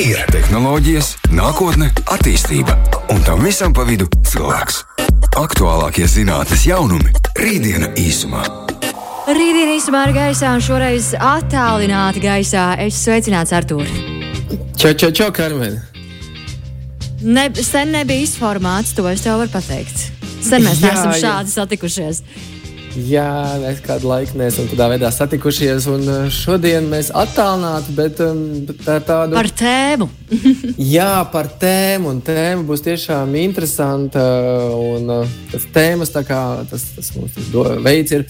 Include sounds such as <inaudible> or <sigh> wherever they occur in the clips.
ir tehnoloģijas, nākotne, attīstība un tam visam pa vidu cilvēks. Aktuālākie zinātnīs jaunumi - rītdiena īsumā. Rītdien īsumā ir gaisā, un šoreiz attālināti gaisā. Es sveicināts Artur. Čau, čau, čau, Karmen! Ne, sen nebija izformāts, to es tev varu pateikt. Sen mēs neesam šādi satikušies. Jā, mēs kādu laiku neesam tādā veidā satikušies, un uh, šodien mēs attālināti, bet, um, bet tā ir tāda Par tēmu. <laughs> Jā, par tēmu, un tēma būs tiešām interesanta. Un, uh, tas tēmas, kā tas, tas mums tas do, veids, ir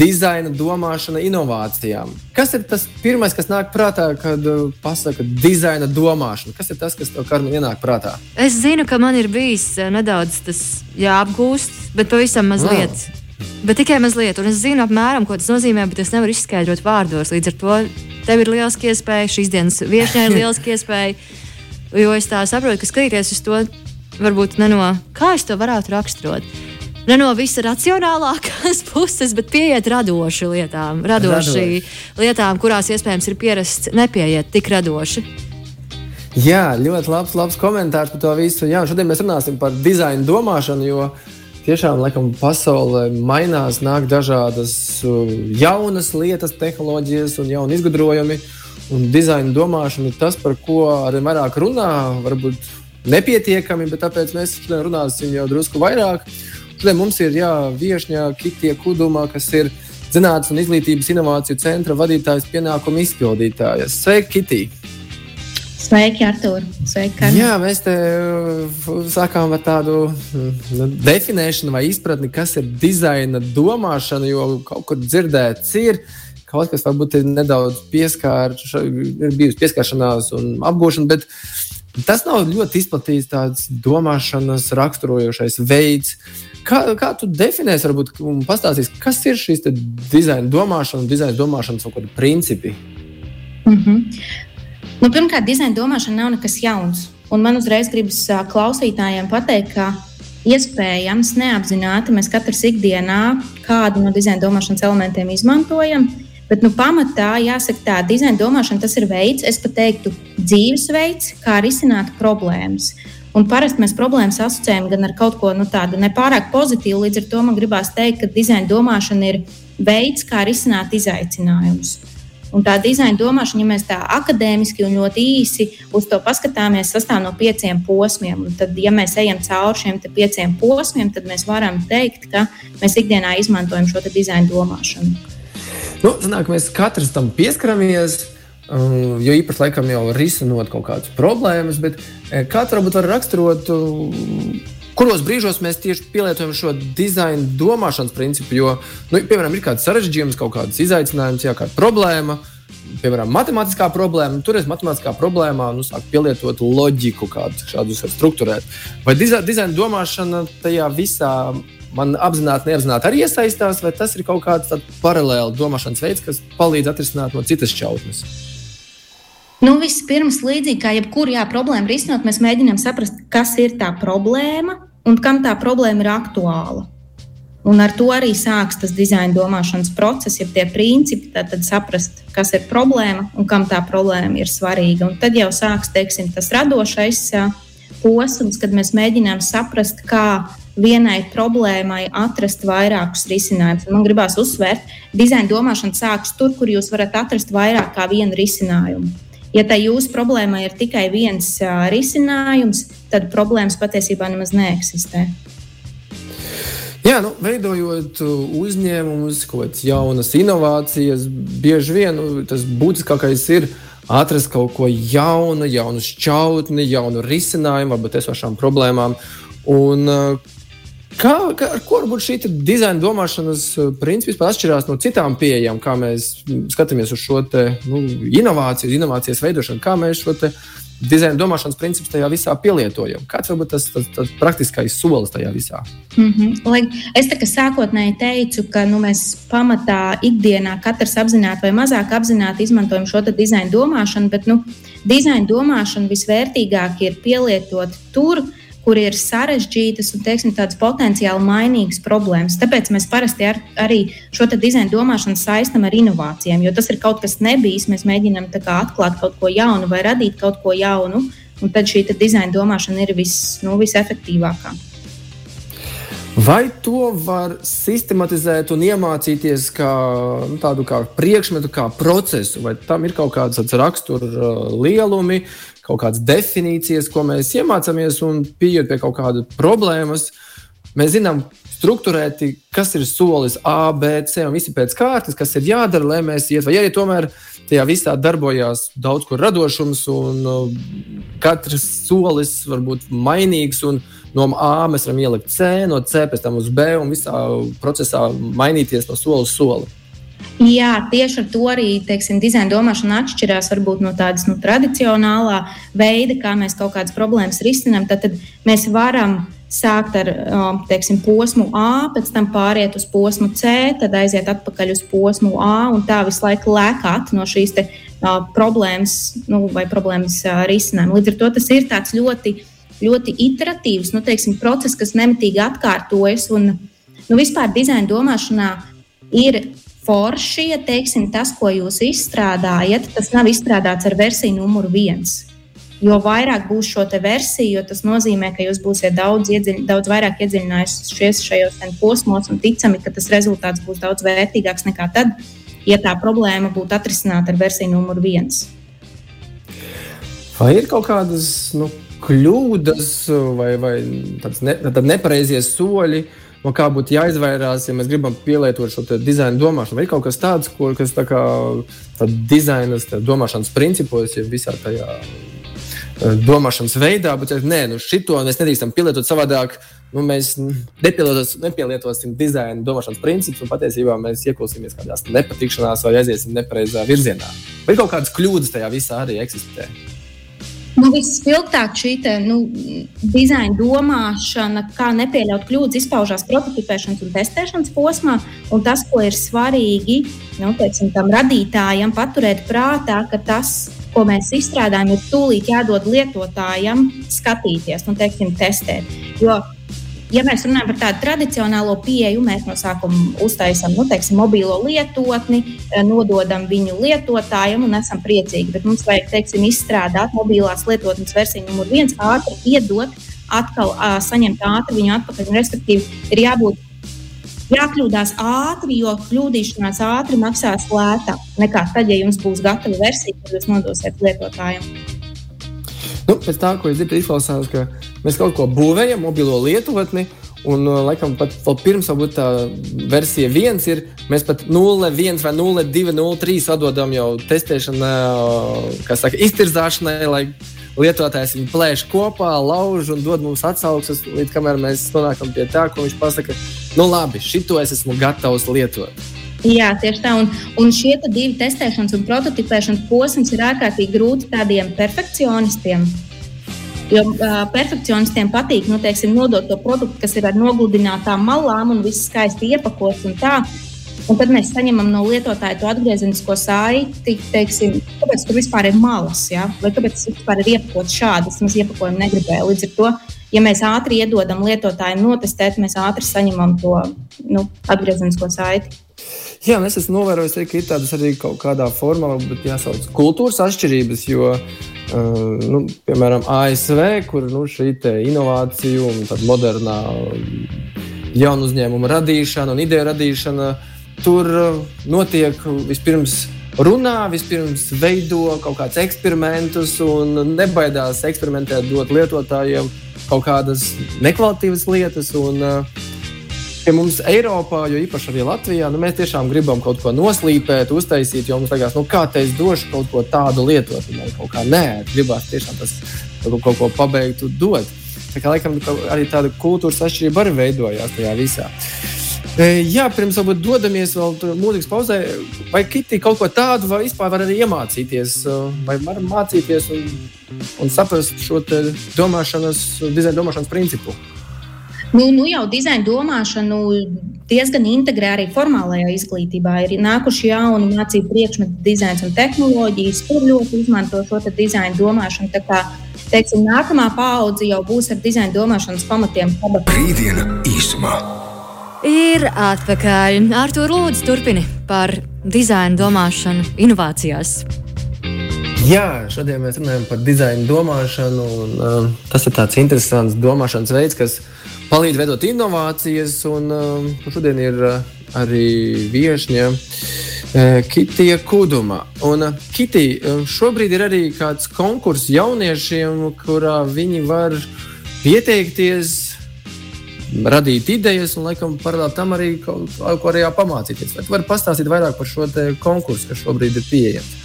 dizaina domāšana inovācijām. Kas ir tas pirmais, kas nāk prātā, kad uh, pasaka dizaina domāšana? Kas ir tas, kas tev karmē ienāk prātā? Es zinu, ka man ir bijis eh, nedaudz tas jāapgūst, bet pavisam mazliet. Ah. Bet tikai mazliet, un es zinu apmēram, ko tas nozīmē, bet es nevaru izskaidrot vārdos. Līdz ar to tev ir liels iespēja, šīs dienas viesņai ir <laughs> liels iespēja, jo es tā saprotu, ka skatīties uz to varbūt ne no kā es to varētu raksturot. Ne no visa racionālākās <laughs> puses, bet pieiet radoši lietām, radoši Radoši. lietām, kurās iespējams ir pierasts nepieiet tik radoši. Jā, ļoti labs, labs komentārs par to visu. Jā, šodien mēs runāsim par dizaina domāšanu, jo tiešām laikam, pasaulē mainās, nāk dažādas uh, jaunas lietas, tehnoloģijas un jauni izgudrojumi. Un dizaina domāšana ir tas, par ko arī vairāk runā. Varbūt nepietiekami, bet tāpēc mēs šodien runāsim jau drusku vairāk. Šodien mums ir jā, viesņā Kitija Kuduma, kas ir Zinātnes un izglītības inovāciju centra vadītājs pienākumu izpildītājas. Sveiki, Kitija! Sveiki, Artur! Sveiki, Karmen! Jā, mēs te uh, sākām ar tādu mm, definēšanu vai izpratni, kas ir dizaina domāšana, jo kaut kur dzirdēts ir. Kaut kas varbūt ir nedaudz pieskārts, ir bijusi pieskaršanās un apgūšana, bet tas nav ļoti izplatīts tāds domāšanas raksturojošais veids. Kā, kā tu definēsi, varbūt pastāstīsi, kas ir šīs dizaina domāšana un dizaina domāšanas kaut kādi principi? Mm -hmm. Nu, pirmkārt, dizaina domāšana nav nekas jauns. Un man uzreiz gribas klausītājiem pateikt, ka iespējams neapzināti mēs katrs ikdienā kādu no dizaina domāšanas elementiem izmantojam. Bet nu, pamatā jāsaka, tā dizaina domāšana tas ir veids, es pat teiktu, dzīvesveids, kā risināt problēmas. Un parasti mēs problēmas asociējam gan ar kaut ko nu, tādu nepārāk pozitīvu. Līdz ar to man gribās teikt, ka dizaina domāšana ir veids, kā risināt izaicinājumus. Un tā dizaina domāšana, ja mēs tā akadēmiski un ļoti īsi uz to paskatāmies, sastāv no pieciem posmiem. Un tad, ja mēs ejam cauri šiem pieciem posmiem, tad mēs varam teikt, ka mēs ikdienā izmantojam šo dizaina domāšanu. Nu, zināk, mēs katrs tam pieskaramies. Um, jo īpaši laikam jau risinot kaut kādas problēmas, bet eh, tu varbūt var raksturot, um, kuros brīžos mēs tieši pielietojam šo dizaina domāšanas principu. Jo, nu, piemēram, ir kāds sarežģījums, kaut kāds izaicinājums, jā, kāda problēma. Piemēram, matemātiskā problēma. Tur es matemātiskā problēmā nu, sāku pielietot loģiku, kādu šādu struktūrēt. Vai diza- dizaina domāšana tajā visā man apzināti, neapzināti arī iesaistās, vai tas ir kaut kāds paralēls domāšanas veids, kas palīdz atrisināt no citas šķautnes? Nu, Vispirms, līdzīgi kā jebkura jā, problēma risinot, mēs mēģinām saprast, kas ir tā problēma un kam tā problēma ir aktuāla. Un ar to arī sākas tas dizaina domāšanas process, ja tie principi, tad, tad saprast, kas ir problēma un kam tā problēma ir svarīga. Un tad jau sākas teiksim, tas radošais posms, kad mēs mēģinām saprast, kā vienai problēmai atrast vairākus risinājumus. Man gribās uzsvērt, dizaina domāšana sākas tur, kur jūs varat atrast vairāk kā vienu risinājumu. Ja tā jūsu problēma ir tikai viens ā, risinājums, tad problēmas patiesībā nemaz neeksistē. Jā, nu, veidojot uzņēmumus, kaut kādas jaunas inovācijas, bieži vien nu, tas būtiskākais ir atrast kaut ko jaunu, jaunu šķautni, jaunu risinājumu, varbūt esošām problēmām. Un, uh, Kā, kā, ar ko varbūt šī dizaina domāšanas uh, princips atšķirās no citām pieejām, kā mēs mm, skatāmies uz šo te, nu, inovāciju, inovācijas veidošanu, kā mēs šo dizaina domāšanas principus tajā visā pielietojam? Kāds varbūt tas, tas, tas praktiskais solis tajā visā? Mm -hmm. Lai es tā kā sākotnēji teicu, ka nu, mēs pamatā ikdienā katrs apzināti vai mazāk apzināti izmantojam šo dizaina domāšanu, bet nu, dizaina domāšana visvērtīgāk ir pielietot tur, kur ir sarežģītas un teiksim, potenciāli mainīgas problēmas. Tāpēc mēs parasti ar, arī šo dizaina domāšanu saistām ar inovācijām, jo tas ir kaut kas nebijis. Mēs mēģinām atklāt kaut ko jaunu vai radīt kaut ko jaunu, un tad šī dizaina domāšana ir vis, nu, visefektīvākā. Vai to var sistematizēt un iemācīties kā nu, tādu kā priekšmetu, kā procesu, vai tam ir kaut kāds rakstura uh, lielumi, kaut kādas definīcijas, ko mēs iemācāmies un pieejot pie kaut kādas problēmas. Mēs zinām, struktūrēti, kas ir solis A, B, C un visi pēc kārtas, kas ir jādara, lai mēs iet. Vai arī tomēr tajā visā darbojās daudz kur radošums, un uh, katrs solis var būt mainīgs. No A mēs varam ielikt C, no C pēc tam uz B un visā procesā mainīties no sola uz soli. Jā, tieši ar to arī teiksim, dizaina domāšana atšķirās no tādas nu, tradicionālā veida, kā mēs kaut kādas problēmas risinām. Tad, tad mēs varam sākt ar um, teiksim, posmu A, pēc tam pāriet uz posmu C, tad aiziet atpakaļ uz posmu A un tā visu laiku lēkāt no šīs te, uh, problēmas nu, vai problēmas uh, risinājuma. Līdz ar to tas ir tāds ļoti, ļoti iteratīvs nu, teiksim, process, kas nemitīgi atkārtojas. Un, nu, vispār dizaina domāšanā ir forši, ja teiksim, tas, ko jūs izstrādājat, tas nav izstrādāts ar versiju numuru viens jo vairāk būs šo versiju, jo tas nozīmē, ka jūs būsiet daudz, iedziļ, daudz vairāk iedziļinājušies šajos posmos un ticami, ka tas rezultāts būs daudz vērtīgāks nekā tad, ja tā problēma būtu atrisināta ar versiju numur viens. Vai ir kaut kādas nu, kļūdas vai, vai ne, nepareizie soļi? No kā būtu jāizvairās, ja mēs gribam pielietot šo dizaina domāšanu. Vai ir kaut kas tāds, ko, kas tā kā dizaina domāšanas principos, ja visā tajā Eh, domāšanas veidā, bet nē, nu šito mēs nedrīkstam pielietot savādāk. Nu, mēs nepielietosim dizaina domāšanas principus, un patiesībā mēs ieklausīsimies kādās nepatikšanās vai aiziesim nepareizā virzienā. Vai kaut kādas kļūdas tajā visā arī eksistē? Nu, Vispilgtāk šī te, nu, dizaina domāšana, kā nepieļaut kļūdas, izpaužās prototipēšanas un testēšanas posmā. Un tas, ko ir svarīgi nu, teiksim, tam radītājam paturēt prātā, ka tas ko mēs izstrādājam, ir tūlīt jādod lietotājam skatīties, nu, teiksim, testēt. Jo, ja mēs runājam par tādu tradicionālo pieeju, mēs no sākuma uztaisām nu, teiksim, mobilo lietotni, eh, nododam viņu lietotājam un esam priecīgi. Bet mums vajag teiksim, izstrādāt mobilās lietotnes versiju numur viens, ātri iedot, atkal saņemt ātri viņu atpakaļ. Respektīvi, ir jābūt jākļūdās ātri, jo kļūdīšanās ātri maksās lētāk nekā tad, ja jums būs gatava versija, ko jūs nodosiet lietotājiem. Nu, pēc tā, ko es dzirdu, izklausās, ka mēs kaut ko būvējam, mobilo lietotni. Un, uh, laikam, pat pirms varbūt tā versija viens ir, mēs pat 0,1 vai 0,2, 0,3 atdodam jau testēšanai, uh, kā saka, iztirzāšanai, lai lietotājs viņu plēš kopā, lauž un dod mums atsauksmes, līdz kamēr mēs nonākam pie tā, ko viņš pasaka, nu labi, šito es esmu gatavs lietot. Jā, tieši tā. Un, un šie divi testēšanas un prototipēšanas posms ir ārkārtīgi grūti tādiem perfekcionistiem. Jo uh, perfekcionistiem patīk nu, teiksim, nodot to produktu, kas ir ar nogludinātām malām un viss skaisti iepakots. Un tad mēs saņemam no lietotāja to atgriezenisko saiti, teiksim, kāpēc tur vispār ir malas, ja? vai kāpēc tas vispār ir iepakots šādi. Mēs iepakojumu negribējām. Līdz ar to, ja mēs ātri iedodam lietotājiem notestēt, mēs ātri saņemam to nu, atgriezenisko saiti. Jā, es esmu novērojis, ka ir tādas arī kaut kādā formā, bet jāsauc kultūras atšķirības. Jo, uh, nu, piemēram, ASV, kur nu, šī inovācija un modernā jaunu uzņēmumu radīšana un ideju radīšana Tur uh, notiek vispirms runā, vispirms veido kaut kādus eksperimentus un nebaidās eksperimentēt, dot lietotājiem kaut kādas nekvalitatīvas lietas. Un, uh, Pie mums Eiropā, jo īpaši arī Latvijā, nu, mēs tiešām gribam kaut ko noslīpēt, uztaisīt, jo mums liekas, nu, kā te es došu kaut ko tādu lietot, un kaut kā nē, gribās tiešām tas kaut, kaut ko pabeigt, dot. Tā kā laikam arī tāda kultūras atšķirība arī veidojās tajā visā. Jā, pirms varbūt dodamies vēl mūzikas pauzē, vai Kitī kaut ko tādu vai vispār var arī iemācīties, vai varam mācīties un, un saprast šo domāšanas, dizaina domāšanas principu? Nu, nu jau dizaina domāšanu diezgan integrē arī formālajā izglītībā. Ir nākuši jauni mācību priekšmeti, dizains un tehnoloģijas, kur ļoti izmanto šo dizaina domāšanu. teiksim, nākamā paudze jau būs ar dizaina domāšanas pamatiem. Rītdiena īsumā. Ir atpakaļ. Ar to lūdzu turpini par dizaina domāšanu, inovācijās. Jā, šodien mēs runājam par dizaina domāšanu. Un, uh, tas ir tāds interesants domāšanas veids, kas palīdz veidot inovācijas. Un, uh, šodien ir uh, arī viesņa uh, Kitija Kuduma. Un, uh, Kitija, uh, šobrīd ir arī kāds konkurss jauniešiem, kurā viņi var pieteikties. Radīt idejas, un, laikam, paralēli tam arī kaut ko arī pamācīties. Vai tu vari pastāstīt vairāk par šo konkursu, kas šobrīd ir pieejams?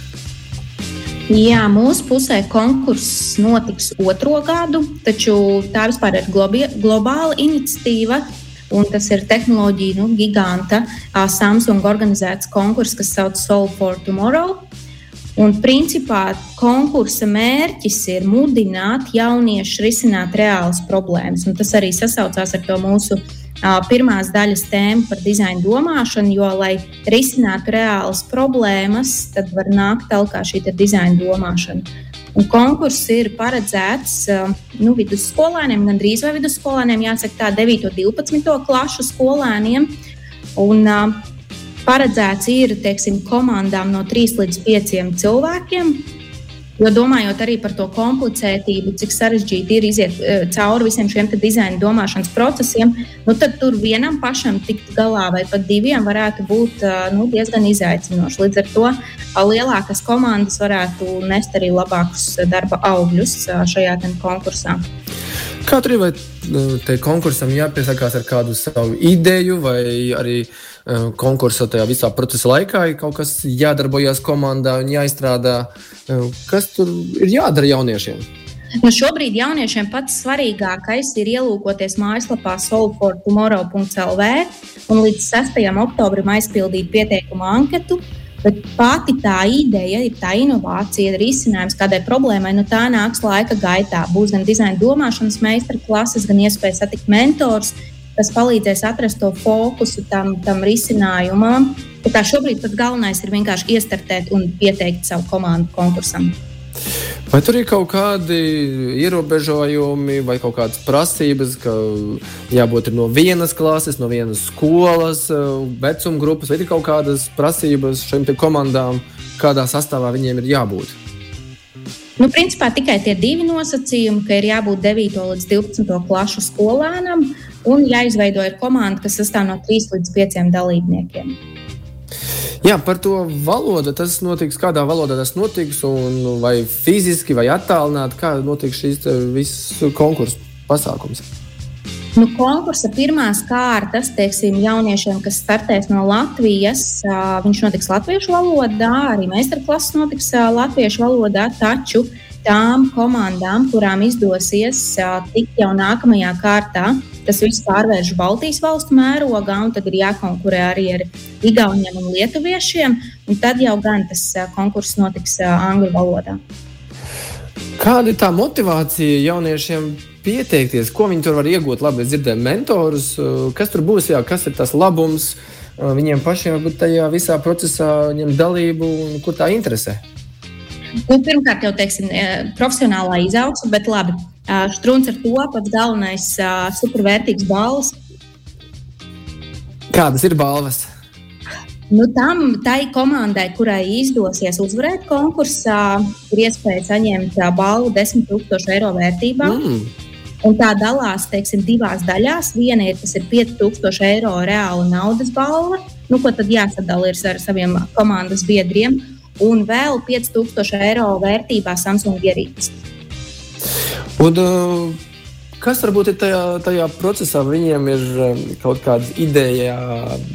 Jā, mūsu pusē konkurss notiks otro gadu, taču tā vispār ir globāla iniciatīva. Un tas ir tehnoloģija nu, giganta Samsung organizēts konkurss, kas sauc Soul for Tomorrow. Un, principā, konkursa mērķis ir mudināt jauniešus risināt reālas problēmas. Un tas arī sasaucās ar to mūsu uh, pirmās daļas tēmu par dizaina domāšanu, jo, lai risinātu reālas problēmas, tad var nākt tālāk šī dizaina domāšana. Un konkurss ir paredzēts nu, vidusskolēniem, gandrīz vai vidusskolēniem, jāsaka, tā 9, 12 klašu skolēniem. Un, paredzēts ir teiksim, komandām no 3 līdz 5 cilvēkiem, Jo domājot arī par to komplicētību, cik sarežģīti ir iziet uh, cauri visiem šiem dizaina domāšanas procesiem, nu, tad tur vienam pašam tikt galā vai pat diviem varētu būt uh, nu, diezgan izaicinoši. Līdz ar to lielākas komandas varētu nest arī labākus darba augļus uh, šajā konkursā. Ir? Vai te konkursam jāpiesakās ar kādu savu ideju vai arī konkursa tajā visā procesa laikā ir kaut kas jādarbojas komandā un jāizstrādā. Kas tur ir jādara jauniešiem? Nu šobrīd jauniešiem pats svarīgākais ir ielūkoties mājaslapā solfortomorrow.lv un līdz 6. oktobrim aizpildīt pieteikumu anketu. Bet pati tā ideja, ir tā inovācija, ir risinājums kādai problēmai. Nu, tā nāks laika gaitā. Būs gan dizaina domāšanas meistarklases, gan iespēja satikt mentors, kas palīdzēs atrast to fokusu tam, tam risinājumam. Tā šobrīd pats galvenais ir vienkārši iestartēt un pieteikt savu komandu konkursam. Vai tur ir kaut kādi ierobežojumi vai kaut kādas prasības, ka jābūt no vienas klases, no vienas skolas, vecuma grupas, vai ir kaut kādas prasības šīm komandām, kādā sastāvā viņiem ir jābūt? Nu, principā tikai tie divi nosacījumi, ka ir jābūt 9 līdz 12 klašu skolēnam un jāizveido ir komanda, kas sastāv no 3 līdz 5 dalībniekiem. Jā, par to valodu. Tas notiks, kādā valodā tas notiks, un vai fiziski, vai attālināti, kā notiks šīs visas konkursu pasākums. Nu, konkursa pirmās kārtas, teiksim, jauniešiem, kas startēs no Latvijas, viņš notiks latviešu valodā, arī meistarklases notiks latviešu valodā, taču tām komandām, kurām izdosies tikt jau nākamajā kārtā, Tas viss pārvērš Baltijas valstu mērogā, un tad ir jākonkurē arī ar Igauniem un Lietuviešiem. Un tad jau gan tas konkurss notiks angļu valodā. Kāda ir tā motivācija jauniešiem pieteikties? Ko viņi tur var iegūt? Labi, es dzirdēju mentorus. Kas tur būs? Jā, kas ir tas labums viņiem pašiem, varbūt tajā visā procesā ņemt dalību un kur tā interesē? Nu, pirmkārt, jau teiksim, profesionālā izaugsme, bet labi, Strūns ar to pats galvenais supervērtīgs balvas. Kādas ir balvas? Nu, tam tai komandai, kurai izdosies uzvarēt konkursā, ir iespēja saņemt balvu 10,000 eiro vērtībā. Mm. Un tā dalās teiksim, divās daļās. Viena ir, ir 5000 eiro reāla naudas balva, nu, ko tad jāsadala ar saviem komandas biedriem, un vēl 5000 eiro vērtībā Samsung ierīces. Un, uh, kas varbūt ir tajā, tajā procesā? Viņiem ir um, kaut kāda ideja,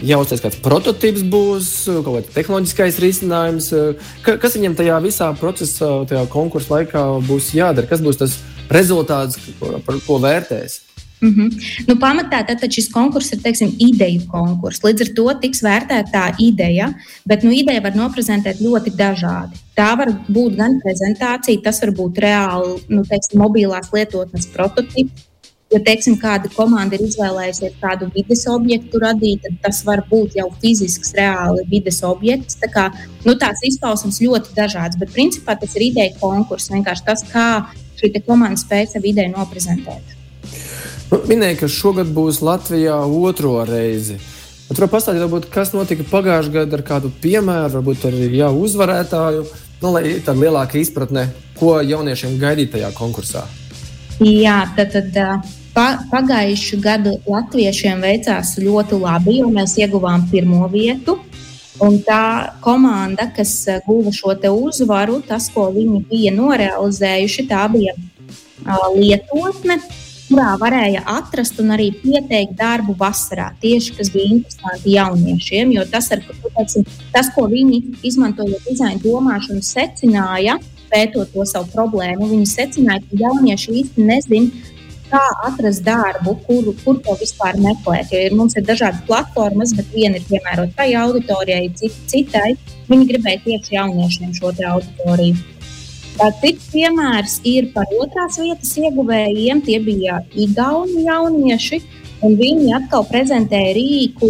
jāuztais kāds prototyps būs, kaut kāds tehnoloģiskais risinājums. Uh, ka, kas viņiem tajā visā procesā, tajā konkursa laikā būs jādara? Kas būs tas rezultāts, par ko vērtēs? Mm -hmm. nu, pamatā tad šis konkurss ir teiksim, ideju konkurss. Līdz ar to tiks vērtēta tā ideja, bet nu, ideja var noprezentēt ļoti dažādi. Tā var būt gan prezentācija, tas var būt reāli nu, teiksim, mobilās lietotnes prototyps. Ja teiksim, kāda komanda ir izvēlējusies kādu vidas objektu radīt, tad tas var būt jau fizisks, reāli vidas objekts. Tā kā, nu, tās izpausmes ļoti dažādas, bet principā tas ir ideja konkurss. Vienkārši tas, kā šī komanda spēja savu ideju noprezentēt. Nu, minēja, ka šogad būs Latvijā otro reizi. Bet var pastāstīt, varbūt, kas notika pagājušajā gadā ar kādu piemēru, varbūt arī jau uzvarētāju, nu, lai tāda lielāka izpratne, ko jauniešiem gaidīt tajā konkursā. Jā, tad, tad pa, pagājušu gadu latviešiem veicās ļoti labi, jo mēs ieguvām pirmo vietu. Un tā komanda, kas guva šo uzvaru, tas, ko viņi bija norealizējuši, tā bija lietotne, kurā varēja atrast un arī pieteikt darbu vasarā. Tieši tas bija interesanti jauniešiem, jo tas, ar, teiksim, tas ko viņi izmantojot dizaina domāšanu, secināja, pētot to savu problēmu, viņi secināja, ka jaunieši īsti nezina, kā atrast darbu, kur, kur to vispār meklēt. Jo ir, mums ir dažādas platformas, bet viena ir piemērota tai auditorijai, cita citai. Viņi gribēja tieši jauniešiem šo auditoriju. Cits piemērs ir par otrās vietas ieguvējiem. Tie bija Igauni jaunieši, un viņi atkal prezentēja rīku,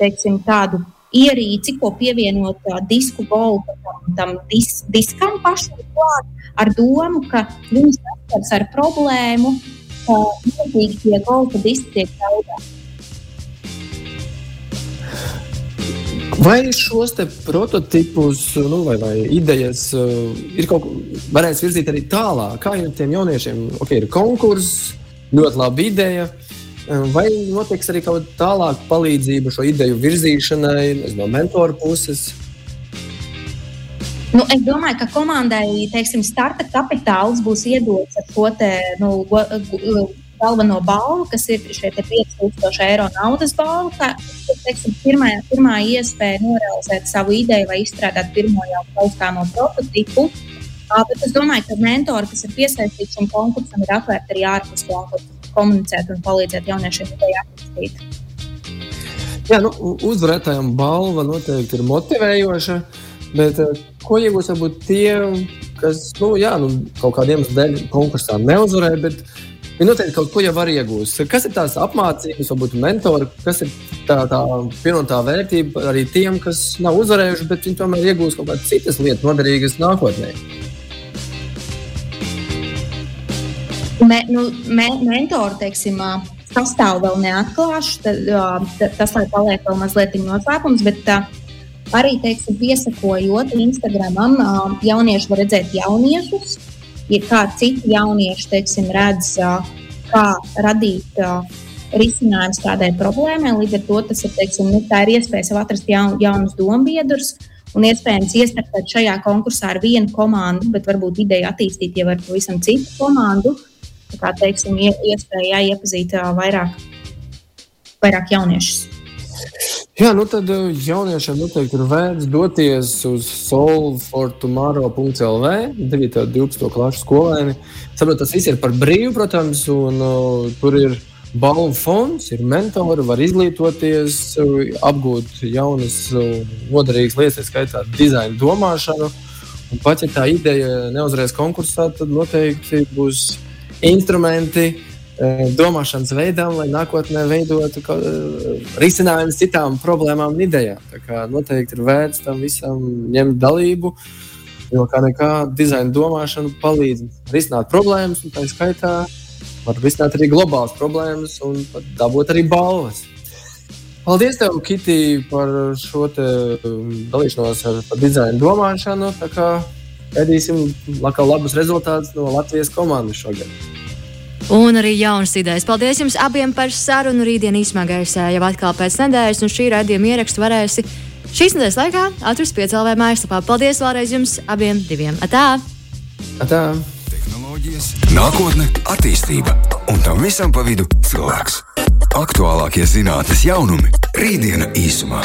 teiksim, tādu ierīci, ko pievienot disku golfa tam, tam dis, diskam pašam klāt, ar domu, ka viņi saskars ar problēmu, ka milzīgi tie golfa diski tiek zaudēti. Vai šos prototipus nu, vai, vai idejas uh, ir kaut kā varēs virzīt arī tālāk? Kā jau tiem jauniešiem okay, ir konkurss, ļoti laba ideja. Uh, vai notiks arī kaut kāda tālāka palīdzība šo ideju virzīšanai no mentora puses? Nu, es domāju, ka komandai teiksim, starta kapitāls būs iedots ar šo te, nu, galveno balvu, kas ir šie 5000 eiro naudas balva. Tā ir pirmā, pirmā iespēja norealizēt savu ideju vai izstrādāt pirmo jau taustāmo prototipu. Bet es domāju, ka mentori, kas ir piesaistīti šim konkursam, ir atvērti arī ārpus konkursa, komunicēt un palīdzēt jauniešiem ideju attīstīt. Jā, nu, uzvarētājiem balva noteikti ir motivējoša, bet ko iegūs varbūt tie, kas nu, jā, nu, kaut kādiem dēļ konkursā neuzvarēja, bet Viņi noteikti kaut ko jau var iegūst. Kas ir tās apmācības, varbūt mentori, kas ir tā, tā pievienotā vērtība arī tiem, kas nav uzvarējuši, bet viņi tomēr iegūst kaut kādas citas lietas, noderīgas nākotnē. Me, nu, me, mentori, teiksim, sastāvu vēl neatklāšu. Tad, tas, lai paliek vēl mazliet noslēpums, bet tā, arī, teiksim, piesakojot Instagramam, jaunieši var redzēt jauniešus ja kādi citi jaunieši teiksim, redz, kā radīt risinājums kādai problēmai. Līdz ar to tas ir, teiksim, nu, ir iespēja sev atrast jaun, jaunus dombiedrus. Un iespējams iestrādāt šajā konkursā ar vienu komandu, bet varbūt ideja attīstīt jau ar pavisam citu komandu. Tā kā teiksim, iespēja iepazīt vairāk, vairāk jauniešus. Jā, nu tad eh, jauniešiem noteikti ir vērts doties uz solvefortomorrow.lv, 9. un 12. klases skolēni. Saprotu, tas viss ir par brīvu, protams, un uh, tur ir balvu fonds, ir mentori, var izglītoties, apgūt jaunas, uh, noderīgas lietas, skaitā dizaina domāšanu. Un pat ja tā ideja neuzreiz konkursā, tad noteikti būs instrumenti, domāšanas veidam, lai nākotnē veidotu eh, risinājumus citām problēmām un idejām. Tā kā noteikti ir vērts tam visam ņemt dalību, jo kā nekā dizaina domāšana palīdz risināt problēmas, un tā skaitā var risināt arī globālas problēmas un dabūt arī balvas. Paldies, tev, Kitī, par šo dalīšanos ar dizaina domāšanu. Gaidīsim labus rezultātus no Latvijas komandas šogad un arī jaunas idejas. Paldies jums abiem par sarunu. Rītdien īsmākais jau atkal pēc nedēļas, un šī raidījuma ierakstu varēsi šīs nedēļas laikā atrast piecēlē mājaslapā. Paldies vēlreiz jums abiem diviem. Atā! Atā. Tehnoloģijas, nākotne, attīstība un tam visam pa vidu cilvēks. Aktuālākie zinātnes jaunumi - rītdiena īsumā.